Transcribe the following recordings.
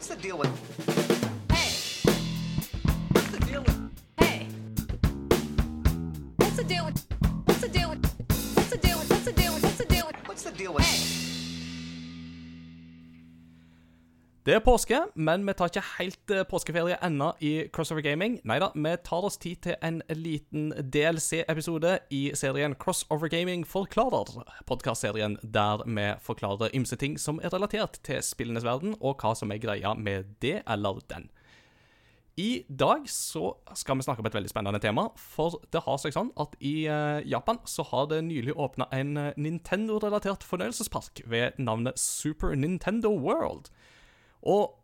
What's the deal with? Hey, What's the deal with? hey. What's the deal with? What's the deal with? What's the deal with? What's the deal with? What's the deal with? What's the deal with? Det er påske, men vi tar ikke helt eh, påskeferie ennå i Crossover Gaming. Nei da, vi tar oss tid til en liten DLC-episode i serien Crossover Gaming forklarer. Podkastserien der vi forklarer ymse ting som er relatert til spillenes verden, og hva som er greia med det eller den. I dag så skal vi snakke om et veldig spennende tema, for det har seg sånn at i eh, Japan så har det nylig åpna en Nintendo-relatert fornøyelsespark ved navnet Super Nintendo World. Og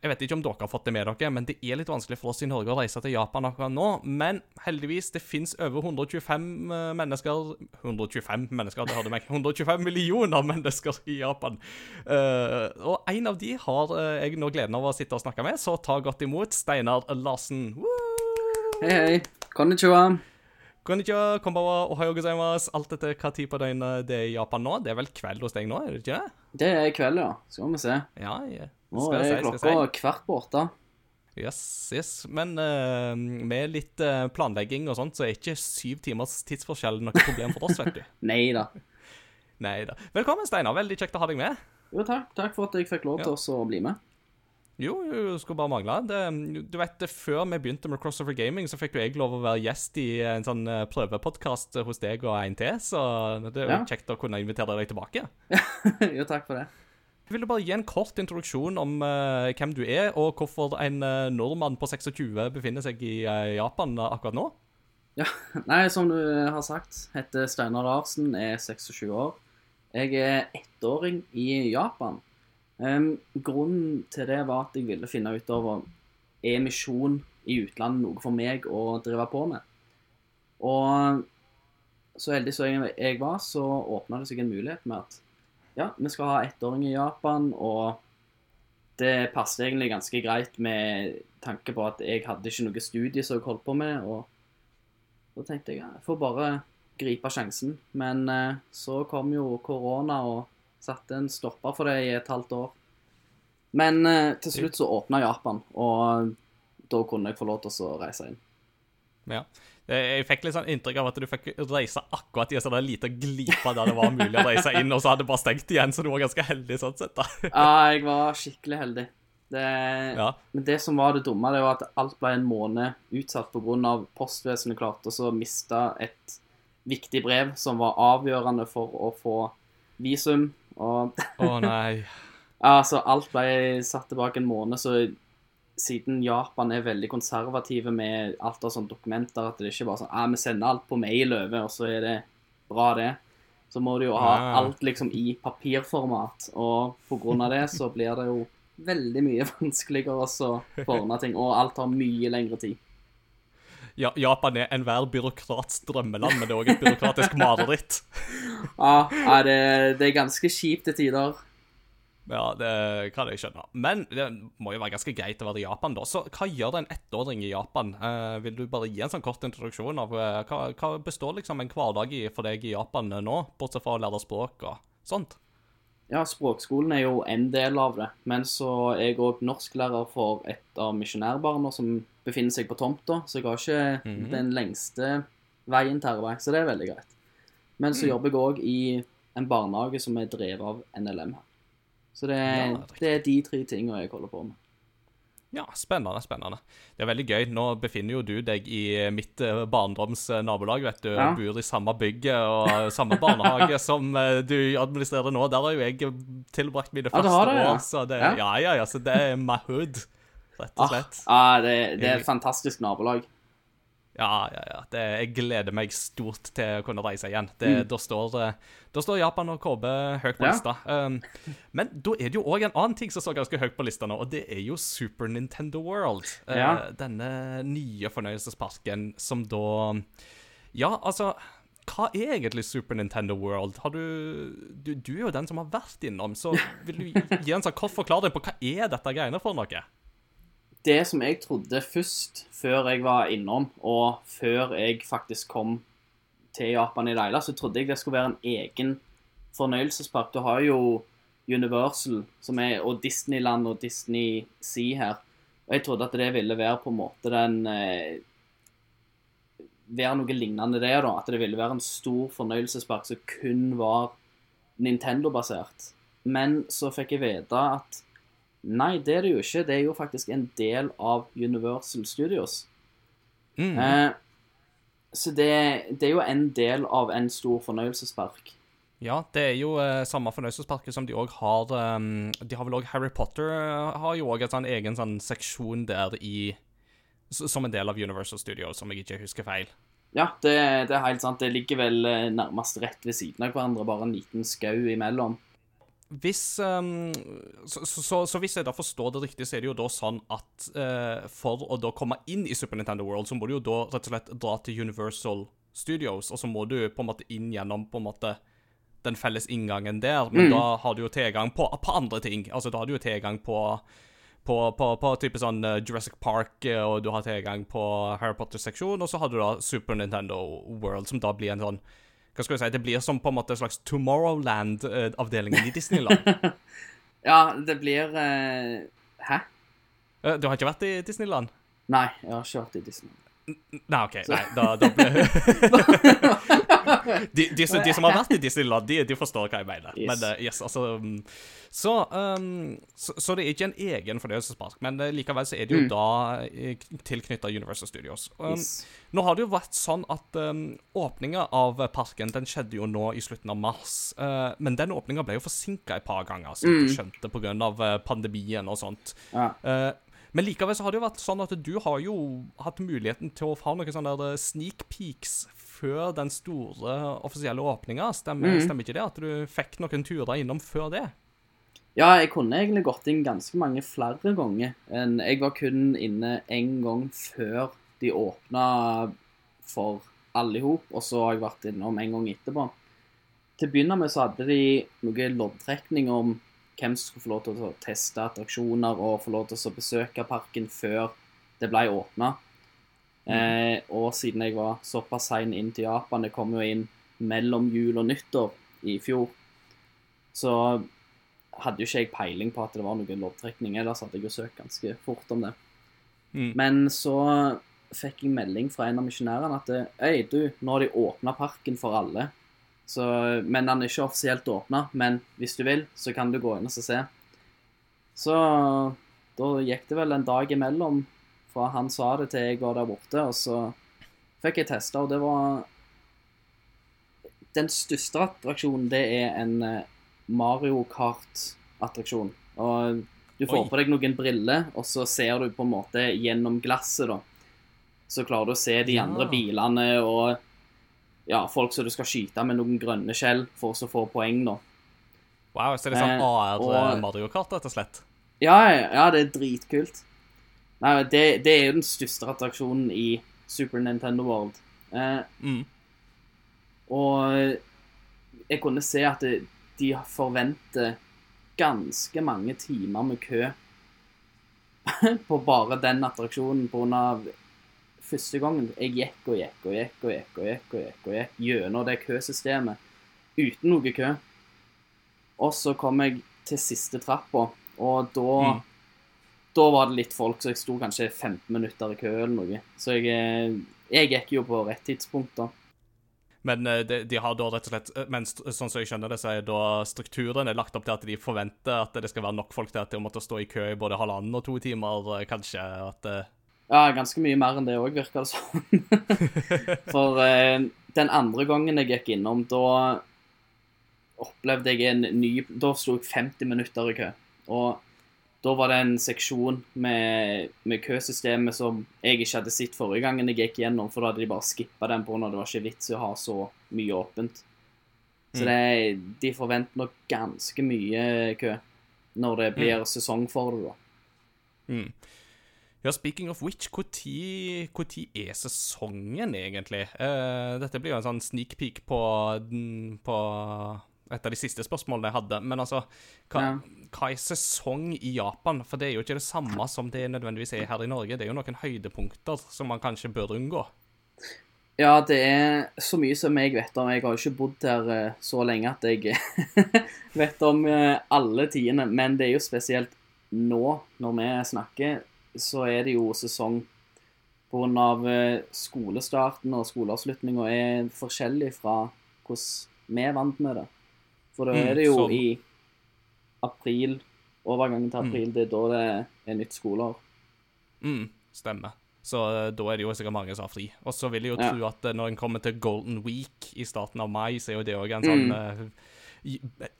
jeg vet ikke om dere har fått det med dere, men det er litt vanskelig for oss i Norge å reise til Japan akkurat nå. Men heldigvis, det fins over 125 eh, mennesker 125 mennesker, det hørte meg. 125 millioner mennesker i Japan. Eh, og en av de har eh, jeg nå gleden av å sitte og snakke med, så ta godt imot Steinar Larsen. Woo! Hei, hei. Konnichiwa. Konnichiwa, konbawa, ohayo gozaimasu. Alt etter hva tid på døgnet det er i Japan nå. Det er vel kveld hos deg nå, er det ikke det? Det er kveld, ja. Skal vi se. Ja, ja. Nå er si, klokka si. kvart på åtte. Yes, yes. Men uh, med litt uh, planlegging og sånt, så er ikke syv timers tidsforskjell noe problem for oss, vet du. Nei da. Velkommen, Steinar. Veldig kjekt å ha deg med. Jo, takk. Takk for at jeg fikk lov til Ja. å bli med. Jo, jo, skulle bare mangle. Det, du vet, Før vi begynte med Crossover Gaming, så fikk jo jeg lov å være gjest i en sånn uh, prøvepodkast hos deg og en til, så det er jo Ja. kjekt å kunne invitere deg tilbake. jo, takk for det. Vil du bare gi en kort introduksjon om uh, hvem du er, og hvorfor en uh, nordmann på 26 befinner seg i uh, Japan akkurat nå? Ja, Nei, som du har sagt, heter Steinar Larsen, er 26 år. Jeg er ettåring i Japan. Um, grunnen til det var at jeg ville finne ut over er misjon i utlandet noe for meg å drive på med. Og så heldig som jeg var, så åpna det seg en mulighet med at ja, vi skal ha ettåring i Japan, og det passet egentlig ganske greit med tanke på at jeg hadde ikke noe studie som jeg holdt på med. og da tenkte jeg ja, jeg får bare gripe sjansen. Men eh, så kom jo korona og satte en stopper for det i et halvt år. Men eh, til slutt så åpna Japan, og da kunne jeg få lov til å reise inn. Ja. Jeg fikk litt sånn inntrykk av at du fikk reise akkurat i en sånn liten glipe der det var mulig å reise inn, og så hadde det bare stengt igjen, så du var ganske heldig sånn sett, da. Ja, jeg var skikkelig heldig. Det, Ja. Men det som var det dumme, det var at alt ble en måned utsatt pga. postvesenet klarte å miste et viktig brev som var avgjørende for å få visum. Og Å nei. Altså, alt ble satt tilbake en måned, så siden Japan er veldig konservative med alt av sånne dokumenter, at det ikke bare sånn ah, vi sender alt på mail over, og så er det bra, det. Så må du jo ha ja. alt liksom i papirformat, og på grunn av det så blir det jo veldig mye vanskeligere å få ordna ting, og alt tar mye lengre tid. Ja, Japan er enhver byråkrats drømmeland, men det er òg et byråkratisk mareritt. Ja, ja det, det er ganske kjipt til tider. Ja, det kan jeg skjønne. Men det må jo være ganske greit å være i Japan, da. Så hva gjør en ettåring i Japan? Eh, vil du bare gi en sånn kort introduksjon av eh, hva, hva består liksom en hverdag i for deg i Japan eh, nå, bortsett fra å lære språk og sånt? Ja, språkskolen er jo en del av det, men så er jeg òg norsklærer for et av misjonærbarna som befinner seg på tomta, så jeg har ikke Mhm. den lengste veien til arbeid, så det er veldig greit. Men så jobber jeg òg i en barnehage som er drevet av NLM her. Så det er, Ja, er, det er de tre tingene jeg holder på med. Ja, spennende, spennende. Det er veldig gøy. Nå befinner jo du deg i mitt barndomsnabolag, barndoms eh, nabolag, vet du. Ja. Bor i samme bygg og samme barnehage som eh, du administrerer nå. Der har jo jeg tilbrakt mine første ja, det, år, så det, Ja. ja, ja, ja, så det er my hood, rett og Ah, slett. ah, det, det er et fantastisk nabolag. Ja, ja, ja. Det, jeg gleder meg stort til å kunne reise igjen. Det, Mm. da, står, eh, da står Japan og KB høyt på Ja. lista. Um, men da er det jo òg en annen ting som står ganske høyt på lista nå, og det er jo Super Nintendo World. Ja. Uh, Denne nye fornøyelsesparken som da Ja, altså hva er egentlig Super Nintendo World? Har du, du Du er jo den som har vært innom, så vil du gi en sånn kort forklaring på hva er dette greiene for noe? Det som jeg trodde først, før jeg var innom, og før jeg faktisk kom til Japan i Leila, så trodde jeg det skulle være en egen fornøyelsespark. Du har jo Universal er, og Disneyland og Disney Sea her. Og jeg trodde at det ville være på en måte den eh, Være noe lignende det, da. At det ville være en stor fornøyelsespark som kun var Nintendo-basert. Men så fikk jeg vite at nei, det er det jo ikke. Det er jo faktisk en del av Universal Studios. Mm. Eh, så det, det er jo en del av en stor fornøyelsespark. Ja, det er jo eh, samme fornøyelsesparket som de òg har um, De har vel òg Harry Potter eh, har jo òg en sånn egen sånn seksjon der i Som en del av Universal Studios, om jeg ikke husker feil. Ja, det, det er helt sant. Det ligger vel eh, nærmest rett ved siden av hverandre, bare en liten skau imellom. Hvis um, så, så, så, hvis jeg da forstår det riktig, så er det jo da sånn at uh, for å da komme inn i Super Nintendo World, så må du jo da rett og slett dra til Universal Studios, og så må du på en måte inn gjennom på en måte den felles inngangen der, men Mm. da har du jo tilgang på, på andre ting. Altså da har du jo tilgang på på, på, på type sånn eh, Jurassic Park, eh, og du har tilgang på Harry Potter-seksjon, og så har du da Super Nintendo World, som da blir en sånn Hva skal vi si? Det blir som på en måte en slags Tomorrowland-avdelingen i Disneyland. Ja, det blir uh, Hæ? Eh, Du har ikke vært i Disneyland? Nei, jeg har ikke vært i Disneyland. Nei, OK. Nei, da, da ble de, de, som, de som har vært i Disneyland, de, de forstår hva jeg mener. Yes. Men uh, yes, altså um, så, um, så, så det er ikke en egen fornøyelsespark, men eh, likevel så er det jo Mm. da tilknytta Universal Studios. Um, Yes. Nå har det jo vært sånn at um, åpninga av parken den skjedde jo nå i slutten av mars. uh, men den åpninga ble jo forsinka et par ganger, vidt Mm. du skjønte, pga. Pandemien og sånt. Ja. Uh, men likevel så har det jo vært sånn at du har jo hatt muligheten til å ha noen sånne sneak peeks før den store offisielle åpninga. Stemmer, mm. stemmer ikke det? At du fikk noen turer innom før det? ja, jeg kunne egentlig gått inn ganske mange flere ganger. Jeg var kun inne én gang før de åpna for alle i hop, og så har jeg vært innom en gang etterpå. Til å begynne med så hadde de noe loddtrekning om hvem som skulle få lov til å teste attraksjoner og få lov til å besøke parken før det ble åpna. Eh, og siden jeg var såpass sein inn til Japan, det kom jo inn mellom jul og nyttår i fjor, så hadde jo ikke jeg peiling på at det var noen loddtrekning. Ellers hadde jeg jo søkt ganske fort om det. Mm. Men så fikk jeg melding fra en av misjonærene at Øy, du, nå har de åpna parken for alle. Så, men den er ikke offisielt åpna. Men hvis du vil, så kan du gå inn og se. Så da gikk det vel en dag imellom fra han sa det til jeg var der borte, og så fikk jeg testa, og det var Den største attraksjonen, det er en eh, Mario Kart-attraksjon. Og du får Oi. på deg noen briller, og så ser du på en måte gjennom glasset, da. Så klarer du å se de Ja. andre bilene og ja, folk som du skal skyte med noen grønne skjell for å få poeng, da. Wow, så det er sånn Eh, AR og- Mario Kart, rett og slett? Ja, ja, ja, det er dritkult. Nei, det, det er jo den største attraksjonen i Super Nintendo World. Eh, Mm. og jeg kunne se at det, de forventer ganske mange timer med kø på bare den attraksjonen av første gangen jeg gikk og gikk og gikk og gikk og gikk og gikk og gikk gjennom det køsystemet uten noe kø. Og så kom jeg til siste trappa, og da Mm. Da var det litt folk, så jeg sto kanskje 15 minutter i kø eller noe. Så jeg, eh, jeg gikk jo på rett tidspunkt, da. Men eh, de, de har da rett og slett eh, Men sånn som jeg skjønner det, så er da strukturen er lagt opp til at de forventer at det skal være nok folk til at de måtte stå i kø i både halvannen og to timer, kanskje. At Ja, ganske mye mer enn det òg, virker det som. For eh, den andre gangen jeg gikk innom, da opplevde jeg en ny Da sto jeg 50 minutter i kø. Og da var det en seksjon med, med køsystemet som jeg ikke hadde sett forrige gangen jeg gikk gjennom, for da hadde de bare skippa den på når det var ikke vits i å ha så mye åpent. Så Mm. det, de forventer nok ganske mye kø når det blir sesong for det, da. mm. Ja, speaking of which, når er sesongen egentlig? Uh, dette blir jo en sånn sneak peek på, på et av de siste spørsmålene jeg hadde. Men altså, hva, Ja. hva er sesong i Japan? For det er jo ikke det samme som det nødvendigvis er her i Norge. Det er jo noen høydepunkter som man kanskje bør unngå. Ja, det er så mye som jeg vet om. Jeg har jo ikke bodd her eh, så lenge at jeg vet om eh, alle tidene. Men det er jo spesielt nå, når vi snakker, så er det jo sesong pga. skolestarten og skoleavslutninga er forskjellig fra hvordan vi er vant med det. For da Mm, er det jo sånn. i april, overgangen til Mm. april, det er da det er nytt skoleår. Mm, stemmer. Så eh, da er det jo sikkert mange som har fri. Og så vil jeg jo Ja. tro at eh, når en kommer til Golden Week i starten av mai, så er jo det òg en Mm. sånn mm.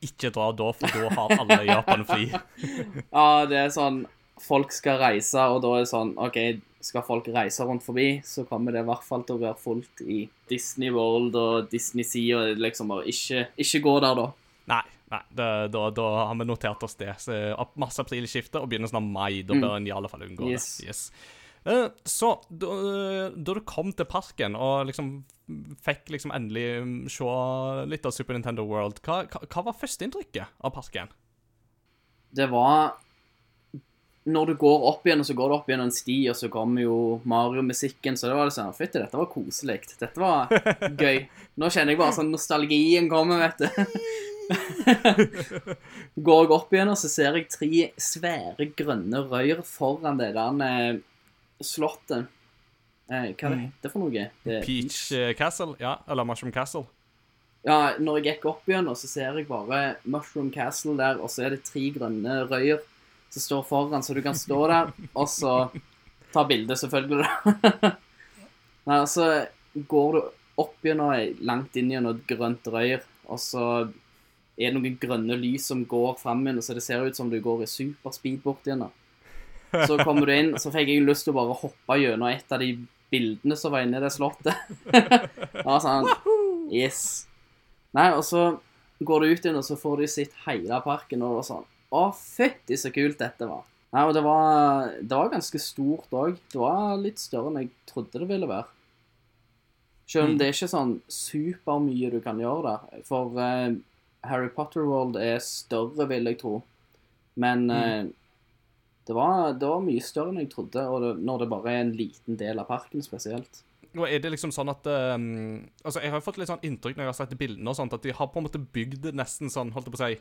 Ikke dra da, for da har alle i Japan fri. Ja, det er sånn Folk skal reise, og da er det sånn OK, skal folk reise rundt forbi, så kommer det i hvert fall til å være fullt i Disney World og Disney Sea, og liksom bare ikke, ikke gå der, da. Nei, nei det, da, da har vi notert oss det. Så, masse aprilskifte og begynnelsen av mai. Da Mm. bør en i alle fall unngå Yes. det. Yes. Eh, så da, da du kom til parken og liksom fikk liksom endelig mm, se litt av Super Nintendo World, hva, hva var førsteinntrykket av parken? Det var Når du går opp igjen, og så går du opp igjen en sti, og så kommer jo Mario-musikken, så det var liksom Fytti, dette var koselig. Dette var gøy. Nå kjenner jeg bare sånn nostalgien kommer, vet du. Går jeg opp igjen, og så ser jeg tre svære grønne røyr foran det der eh, slottet. Eh, hva det heter for noe? Det, Peach eh, Castle? Ja, eller Mushroom Castle? Ja, når jeg gikk opp igjen, og så ser jeg bare Mushroom Castle der, og så er det tre grønne røyer som står foran, så du kan stå der, og så ta bilde, selvfølgelig. da. Nei, så går du opp gjennom ei- langt inn gjennom et grønt røyr, og så er noen grønne lys som går fram igjen, så det ser ut som du går i superspeed bort igjen. Så kommer du inn, så fikk jeg lyst til å bare hoppe gjennom et av de bildene som var inne i det slottet. Ja, sånn, yes. Nei, og så går du ut igjen, og så får du sett hele parken, og sånn Å, fytti så kult dette var. Nei, og det var, det var ganske stort òg. Det var litt større enn jeg trodde det ville være. Selv om Mm. det er ikke sånn supermye du kan gjøre der. For eh, Harry Potter World er større, vil jeg tro. Men eh, det, var, det var mye større enn jeg trodde, og det, når det bare er en liten del av parken spesielt. Og er det liksom sånn at um, Altså, jeg har fått litt sånn inntrykk når jeg har sett bildene og sånt, at de har på en måte bygd nesten sånn, holdt jeg på å si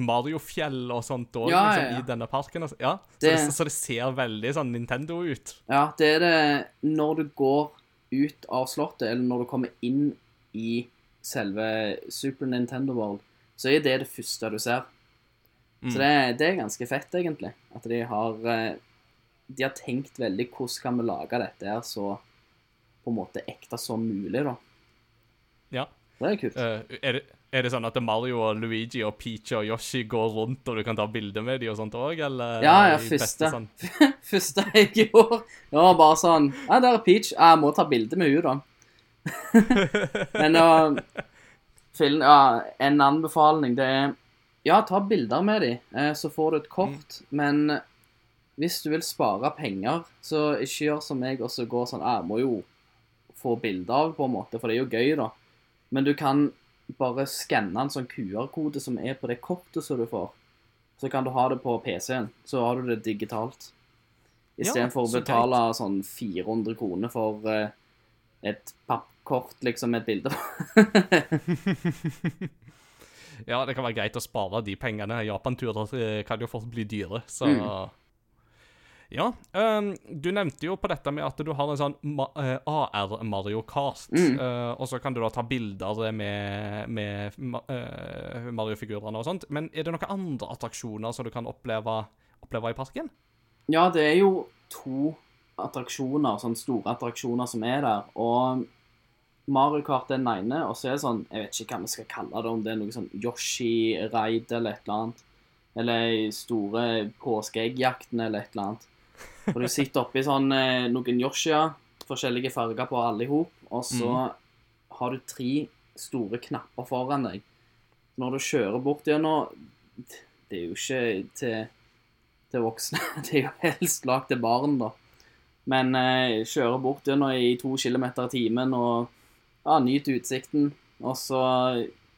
Mario-fjell og sånt også, Ja, liksom, ja, ja. i denne parken. Altså. Ja, så, Det- det, så det ser veldig sånn Nintendo ut. Ja, det er det når du går ut av slottet, eller når du kommer inn i selve Super Nintendo World, så er det det første du ser. Mm. Så det, det er ganske fett, egentlig. At de har eh, De har tenkt veldig hvordan kan vi lage dette her så på en måte ekte som mulig, da. Ja. Det er kult. Uh, er, det, er det sånn at Mario og Luigi og Peach og Yoshi går rundt, og du kan ta bilder med de og sånt òg, eller? Ja, ja, første. Sånn? Første jeg gjorde, det var bare sånn Ja, der er Peach. Jeg må ta bilde med henne, da. Men uh, film, ja, en anbefaling, det er Ja, ta bilder med dem, eh, så får du et kort. Men hvis du vil spare penger, så ikke gjør som meg og så gå sånn «Ah, Jeg må jo få bilder av, på en måte, for det er jo gøy, da. Men du kan bare skanne en sånn QR-kode som er på det kortet som du får. Så kan du ha det på PC-en. Så har du det digitalt. Ja, for å betale sånn 400 kroner for eh, et pappkort, liksom, med et bilde. Ja, det kan være greit å spare de pengene. Japanturer eh, kan jo fort bli dyre, så Mm. Ja. Um, du nevnte jo på dette med at du har en sånn eh, AR Mario Kart. Mm. Uh, og så kan du da ta bilder med, med eh, Mario-figurene og sånt. Men er det noen andre attraksjoner som du kan oppleve, oppleve i parken? Ja, det er jo to attraksjoner, sånne store attraksjoner som er der. Og Mario Kart er den ene, og så er det sånn Jeg vet ikke hva vi skal kalle det, om det er noe sånn Yoshi-raid eller et eller annet. Eller store påskeeggjakten eller et eller annet. Og du sitter oppi sånn eh, noen Yoshier, forskjellige farger på alle i hop, og så har du tre store knapper foran deg. Når du kjører bort gjennom Det er jo ikke til, til voksne, det er jo helst lagd til barn, da. Men eh, kjører bort gjennom i to kilometer i timen og ja, nyter utsikten. Og så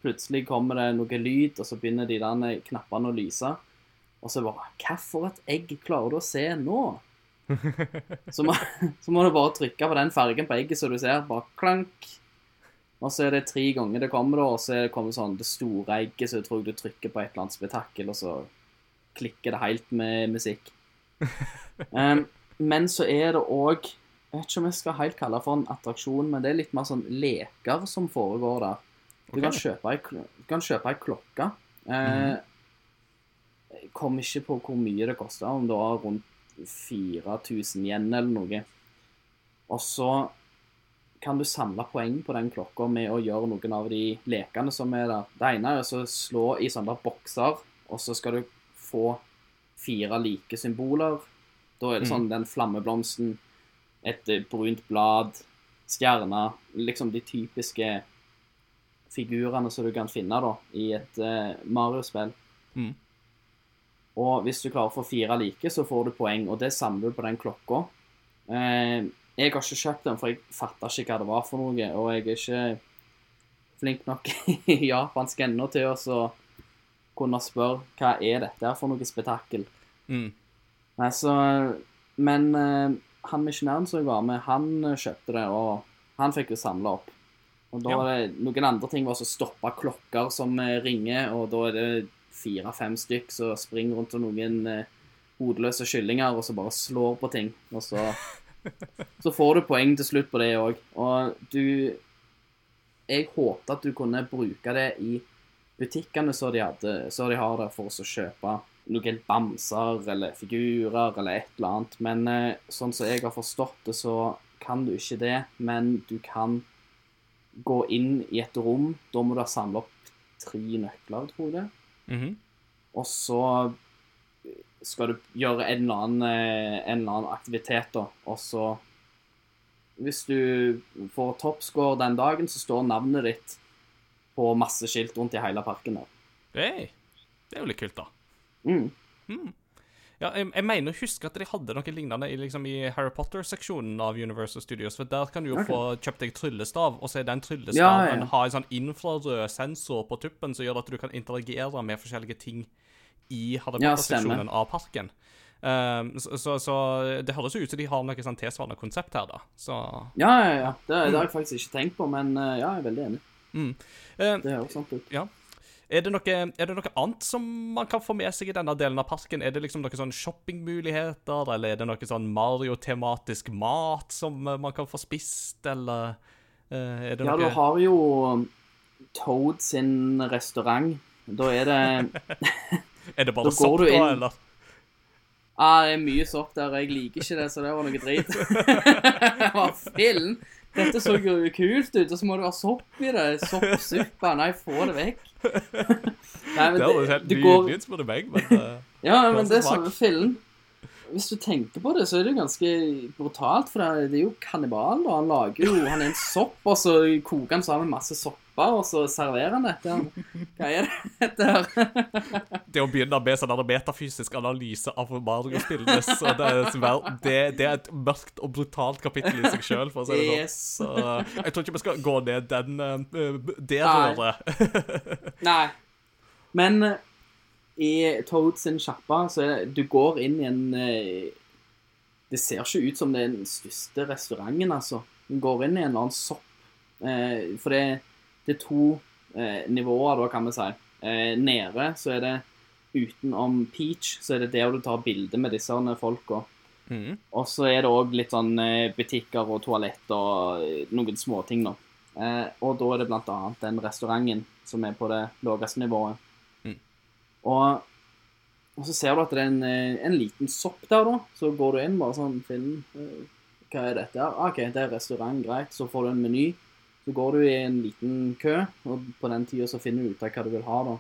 plutselig kommer det noe lyd, og så begynner de der knappene å lyse. Og så bare Hva for et egg klarer du å se nå? Så må, så må du bare trykke på den fargen på egget så du ser. Bare klank. Og så er det tre ganger det kommer, da, og så er det kommer sånn det store egget, så jeg tror du trykker på et eller annet spetakkel, og så klikker det helt med musikk. Em, men så er det òg Jeg vet ikke om jeg skal helt kalle det for en attraksjon, men det er litt mer sånn leker som foregår der. Du kan kjøpe ei, kan kjøpe ei klokke. Eh, Jeg kom ikke på hvor mye det kosta, om det var rundt 4000 yen eller noe. Og så kan du samle poeng på den klokka med å gjøre noen av de lekene som er der. Det ene er å slå i sånne bokser, og så skal du få fire like symboler. Da er det sånn den flammeblomsten, et eh, brunt blad, stjerne Liksom de typiske figurene som du kan finne da, i et uh, Mario-spill. Mm. Og hvis du klarer å få fire like, så får du poeng, og det samler du på den klokka. Eh, jeg har ikke kjøpt den, for jeg fatta ikke hva det var for noe, og jeg er ikke flink nok i japansk ennå til å kunne spørre hva er dette for noe spetakkel. Mm. Nei, så Men eh, han misjonæren som jeg var med, han eh, kjøpte det, og han fikk jo samla opp. Og da Ja. var det noen andre ting var å stoppe klokker som eh, ringer, og da er det fire-fem stykk som springer rundt og noen hodeløse kyllinger og så bare slår på ting. Og så, så får du poeng til slutt på det òg. Og du Jeg håpet at du kunne bruke det i butikkene så de, de har der, for å kjøpe noen bamser eller figurer eller et eller annet. Men eh, sånn som jeg har forstått det, så kan du ikke det. Men du kan gå inn i et rom. Da må du ha samla opp tre nøkler, tror jeg. Mhm. Og så skal du gjøre en eller annen, eh, en eller annen aktivitet, da. Og så Hvis du får toppscore den dagen, så står navnet ditt på masse skilt rundt i hele parken der. Hey, det er jo litt kult, da. Mm. Ja, jeg, jeg mener å huske at de hadde noe lignende i, liksom, i Harry Potter-seksjonen av Universal Studios. For der kan du jo okay. få kjøpt deg tryllestav, og så er den Ja, tryllestaven ja. har en sånn infrarød sensor på tuppen som gjør at du kan interagere med forskjellige ting i Harry Potter-seksjonen av parken. Um, så, så, så det høres jo ut som de har noe sånn tilsvarende konsept her, da. Så Ja, ja, ja. Det, det har jeg faktisk ikke tenkt på, men eh, ja, jeg er veldig enig. eh, Det høres sånn ut. Ja. Er det, noe, er det noe annet som man kan få med seg i denne delen av parken? Er det liksom noen sånn shoppingmuligheter, eller er det noe sånn Mario-tematisk mat som eh, man kan få spist, eller eh, er det noe Ja, du har jo Toad sin restaurant. Da er det Er det bare sopp, da, inn- eller? Ah, det er mye sopp der, jeg liker ikke det, så det var noe drit. Hva fillen? Dette så jo kult ut, og så må det være sopp i det. Soppsuppe. Nei, få det vekk. Nei, men Det det går nydelig ut, spør du meg, men eh, Ja, men det er samme fillen Hvis du tenker på det, så er det jo ganske brutalt, for det er- jo kannibal, Og Han lager jo Han er en sopp, og så koker han sammen masse sopper, og så serverer han dette. Hva er det dette her? det å begynne med sånn metafysisk analyse av Mario-spillenes det det, det er et mørkt og brutalt kapittel i seg sjøl, for å si det sånn. Yes. Så jeg tror ikke vi skal gå ned den eh, det Nei. røret. Nei. Men eh, i Toad sin sjappa, så er det, du går inn i en eh, Det ser ikke ut som det er den største restauranten, altså. Du går inn i en eller annen sopp. Eh, for det, det er to eh, nivåer, da, kan vi si. Eh, nede så er det utenom Peach, så er det der du tar bilde med disse folka. Mm. Og så er det òg litt sånn eh, butikker og toalett og eh, noen småting, da. Eh, og da er det blant annet den restauranten som er på det laveste nivået. Og, og så ser du at det er en, eh, en liten sopp der, da. Så går du inn, bare sånn Finn, eh, hva er dette her? Ah, OK, det er restaurant, greit. Så får du en meny. Så går du i en liten kø, og på den tida så finner du ut av hva du vil ha, da.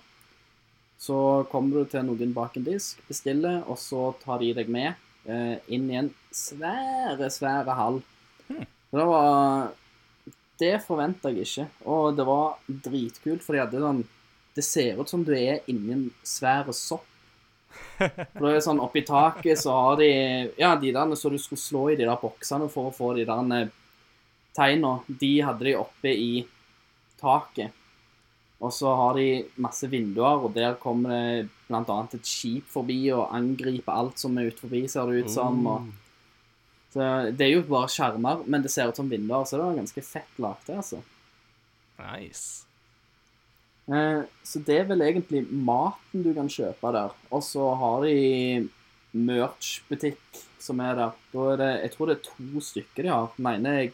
Så kommer du til noen bak en disk, bestiller, og så tar de deg med eh, inn i en svære, svære hall. Hmm. Det var Det forventa jeg ikke. Og det var dritkult, for de hadde sånn Det ser ut som du er inni en svær sopp. For det er sånn Oppi taket så har de Ja, de der så du skulle slå i de der boksene for å få de der eh, tegna, de hadde de oppe i taket. Og så har de masse vinduer, og der kommer det annet et skip forbi og angriper alt som er ut forbi, ser det ut som. Og Så det er jo bare skjermer, men det ser ut som vinduer, så det var ganske fett lagt, det, altså. Nice. Eh, så det er vel egentlig maten du kan kjøpe der. Og så har de merch-butikk som er der. Er det Jeg tror det er to stykker de har, mener jeg.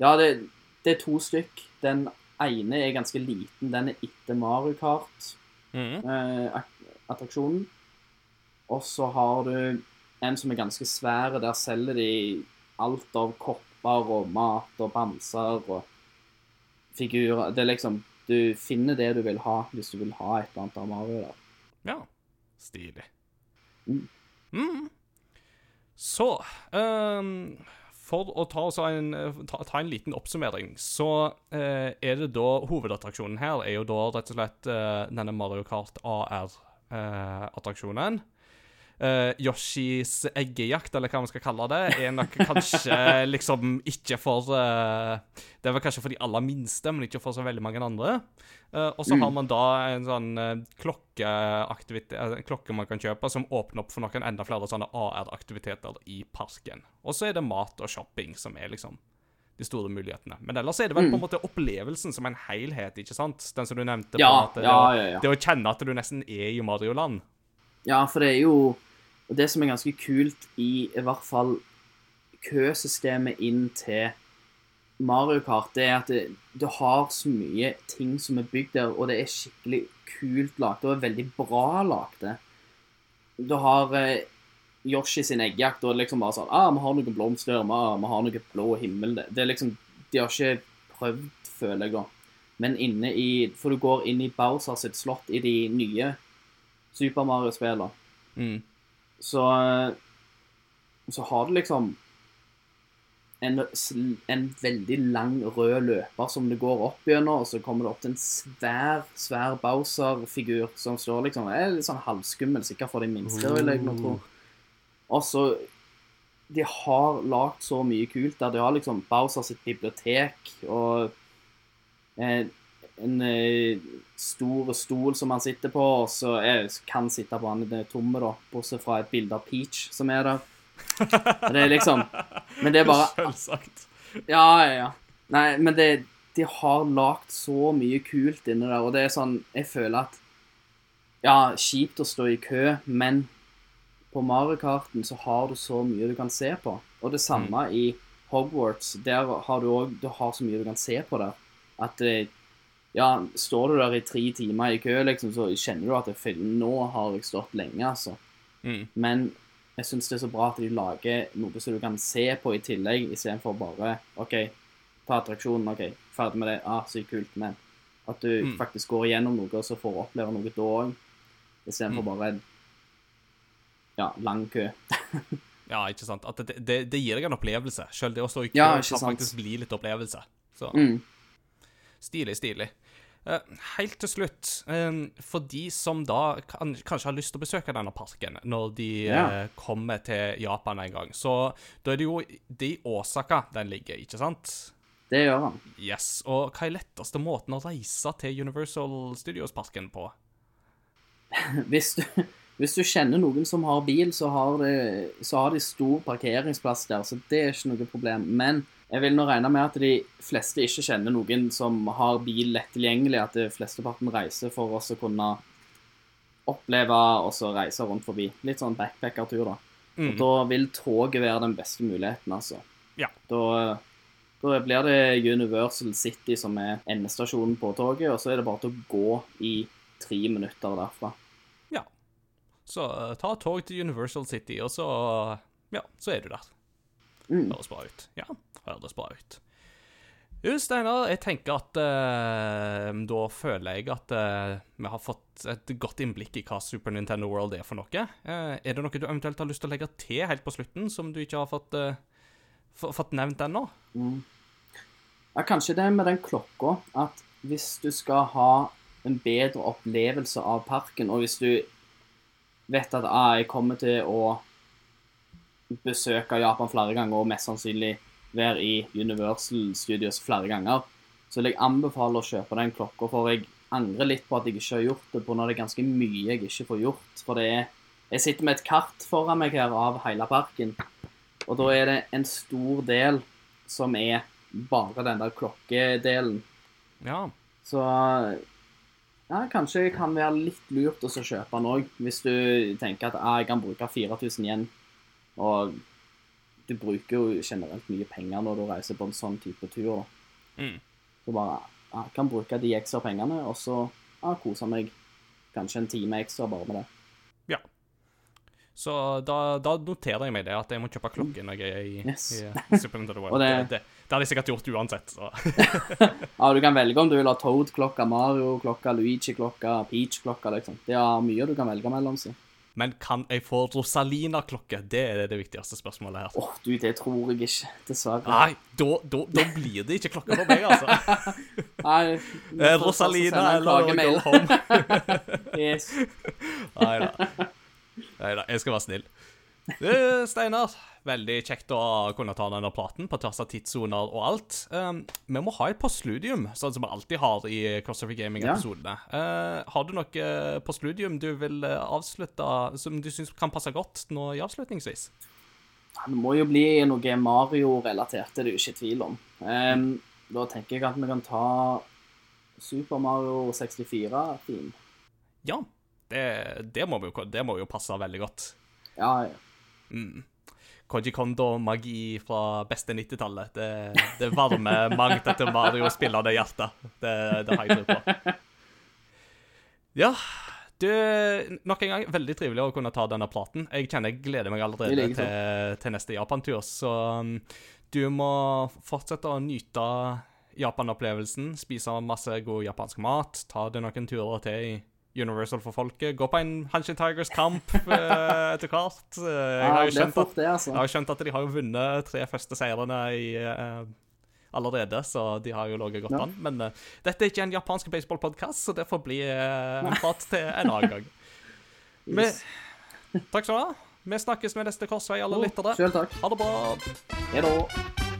Ja, det, det er to stykk. Den ene er ganske liten. Den er etter Mario Kart. Mhm. eh, attraksjonen. Og så har du en som er ganske svær. Der selger de alt av kopper og mat og bamser og figurer. Det er liksom Du finner det du vil ha, hvis du vil ha et eller annet av Mario Da. Ja. Stilig. Mm. Mm. Så um, For å ta, en, ta, ta en liten oppsummering, så uh, er det da Hovedattraksjonen her er jo da rett og slett uh, denne Mario Kart AR-attraksjonen. Uh, Yoshis eggejakt, eller hva man skal kalle det, er nok kanskje liksom ikke for uh, Det er vel kanskje for de aller minste, men ikke for så veldig mange andre. Uh, og så Mm. har man da en sånn klokkeaktivitet, klokke man kan kjøpe, som åpner opp for noen enda flere sånne AR-aktiviteter i parken. Og så er det mat og shopping som er liksom de store mulighetene. Men ellers er det vel på en måte opplevelsen som en helhet, ikke sant? Den som du nevnte. Mm. Ja, på at ja, ja. det å kjenne at du nesten er i Mario-land. Ja, for det er jo og Det som er ganske kult i i hvert fall køsystemet inn til Mario Kart, det er at du har så mye ting som er bygd der, og det er skikkelig kult lagd. Og veldig bra lagd. Du har eh, Yoshi sin eggjakt, og liksom bare sånn ah, 'Vi har noen blomster, har, vi har noe blå himmel.' Det, det er liksom De har ikke prøvd, føler jeg, da. Men inne i For du går inn i Bowser sitt slott i de nye Super Mario-spillene Mm. Så, så har du liksom en, en veldig lang rød løper som det går opp gjennom, og så kommer det opp til en svær, svær Bowser-figur som står liksom er litt sånn halvskummel, sikkert for de minste, vil jeg tro. Og så De har lagd så mye kult der. De har liksom Bowser sitt bibliotek og eh, en eh, stor stol som han sitter på, og så er, kan sitte på han er tomme, da, bortsett fra et bilde av Peach som er der. Det er liksom Men det er bare Selvsagt. Ja, ja, ja. Nei, men det De har lagd så mye kult inni der, og det er sånn Jeg føler at Ja, kjipt å stå i kø, men på Mario Karten så har du så mye du kan se på. Og det samme i Hogwarts. Der har du òg Du har så mye du kan se på der. At eh, ja, står du der i tre timer i kø, liksom, så kjenner du at det, "Fy, nå har jeg stått lenge, altså. Mm. Men jeg syns det er så bra at de lager noe som du kan se på i tillegg, istedenfor bare OK, ta attraksjonen, OK, ferdig med det, ah, sykt kult, men at du Mm. faktisk går igjennom noe, og så får oppleve noe da òg, istedenfor Mm. bare en ja, lang kø. Ja, ikke sant. At det, det, det gir deg en opplevelse. Selv det å stå i kø Ja, kan faktisk bli litt opplevelse. Så Mm. Stilig, stilig. Eh, helt til slutt, eh, for de som da kan, kanskje har lyst til å besøke denne parken når de yeah. kommer til Japan en gang, så da er det jo det i Osaka den ligger, ikke sant? Det gjør han. Yes. Og hva er letteste måten å reise til Universal Studios-parken på? Hvis du, hvis du kjenner noen som har bil, så har, de, så har de stor parkeringsplass der, så det er ikke noe problem. Men jeg vil nå regne med at de fleste ikke kjenner noen som har bil lett tilgjengelig, at de flesteparten reiser for oss å kunne oppleve og så reise rundt forbi. Litt sånn backpackertur, da. Og Mm. da vil toget være den beste muligheten, altså. Ja. Da, da blir det Universal City som er endestasjonen på toget, og så er det bare til å gå i tre minutter derfra. Ja. Så eh, ta tog til Universal City, og så Ja, så er du der. Mm. Høres bra ut. Ja, høres bra ut. Jo, Steinar, jeg tenker at eh, da føler jeg at eh, vi har fått et godt innblikk i hva Super Nintendo World er for noe. Eh, er det noe du eventuelt har lyst til å legge til helt på slutten, som du ikke har fått, eh, fått nevnt ennå? Ja, kanskje det med den klokka, at hvis du skal ha en bedre opplevelse av parken, og hvis du vet at ah, jeg kommer til å besøke Japan flere ganger, og mest sannsynlig være i Universal Studios flere ganger, så vil jeg anbefale å kjøpe den klokka, for jeg angrer litt på at jeg ikke har gjort det, på når det er ganske mye jeg ikke får gjort. For det er Jeg sitter med et kart foran meg her av hele parken, Og da er det en stor del som er bare den der klokkedelen. Ja. Så ja, kanskje det kan være litt lurt å kjøpe den òg, hvis du tenker at ah, jeg kan bruke 4000 igjen. Og du bruker jo generelt mye penger når du reiser på en sånn type tur. da. Mm. Så bare ja, kan bruke de ekstra pengene, og så ja, kose meg kanskje en time ekstra bare med det. ja. Så da, da noterer jeg meg det, at jeg må kjøpe klokke når jeg er i, Yes. i Super Nintendo World. Det, det- det, det hadde jeg sikkert gjort uansett. Så. Ja, Du kan velge om du vil ha Toad-klokka, Mario-klokka, Luigi-klokka, Peach-klokka. liksom. Det er mye du kan velge mellom. så. Men kan jeg få Rosalina-klokke? Det er det viktigste spørsmålet her. Åh, du, det tror jeg ikke, dessverre. Nei, da, da, da blir det ikke klokke for meg, altså. Nei, Eh, Rosalina eller. Go Home. Yes. Nei da, jeg skal være snill. Eh, Steinar, veldig kjekt å kunne ta denne praten på tvers av tidssoner og alt. Um, vi må ha et postludium, sånn som vi alltid har i Crossover Gaming-episodene. Eh, har du noe postludium du vil eh, avslutte som du syns kan passe godt nå i avslutningsvis? Det må jo bli noe Mario-relatert, det er det jo ikke tvil om. Ehm, da tenker jeg at vi kan ta Super Mario 64. Fin. Ja, det, det, må, jo, det må jo passe veldig godt. Ja, ja. Mm. Koji Kondo-magi fra beste 90-tallet. Det, det varmer mangt etter Mario-spillende hjertet. Det, det har jeg tro på. Ja, du Nok en gang, veldig trivelig å kunne ta denne praten. Jeg kjenner jeg gleder meg allerede til, til neste Japan-tur, så um, du må fortsette å nyte Japan-opplevelsen. Spise masse god japansk mat. Ta deg noen turer til i Universal for folket. Gå på en Hanshin Tigers-kamp eh, etter hvert. Eh, Jeg ja har skjønt at det, altså. jeg har skjønt at de har vunnet tre første seirene i, eh, allerede, så de har jo ligget godt Ja. an. Men eh, dette er ikke en japansk baseballpodkast, så det får bli uh, en prat til en annen gang. yes. Vi, takk skal du ha. Vi snakkes med neste korsvei, alle lyttere. Sjøl takk. Ha det bra. Da.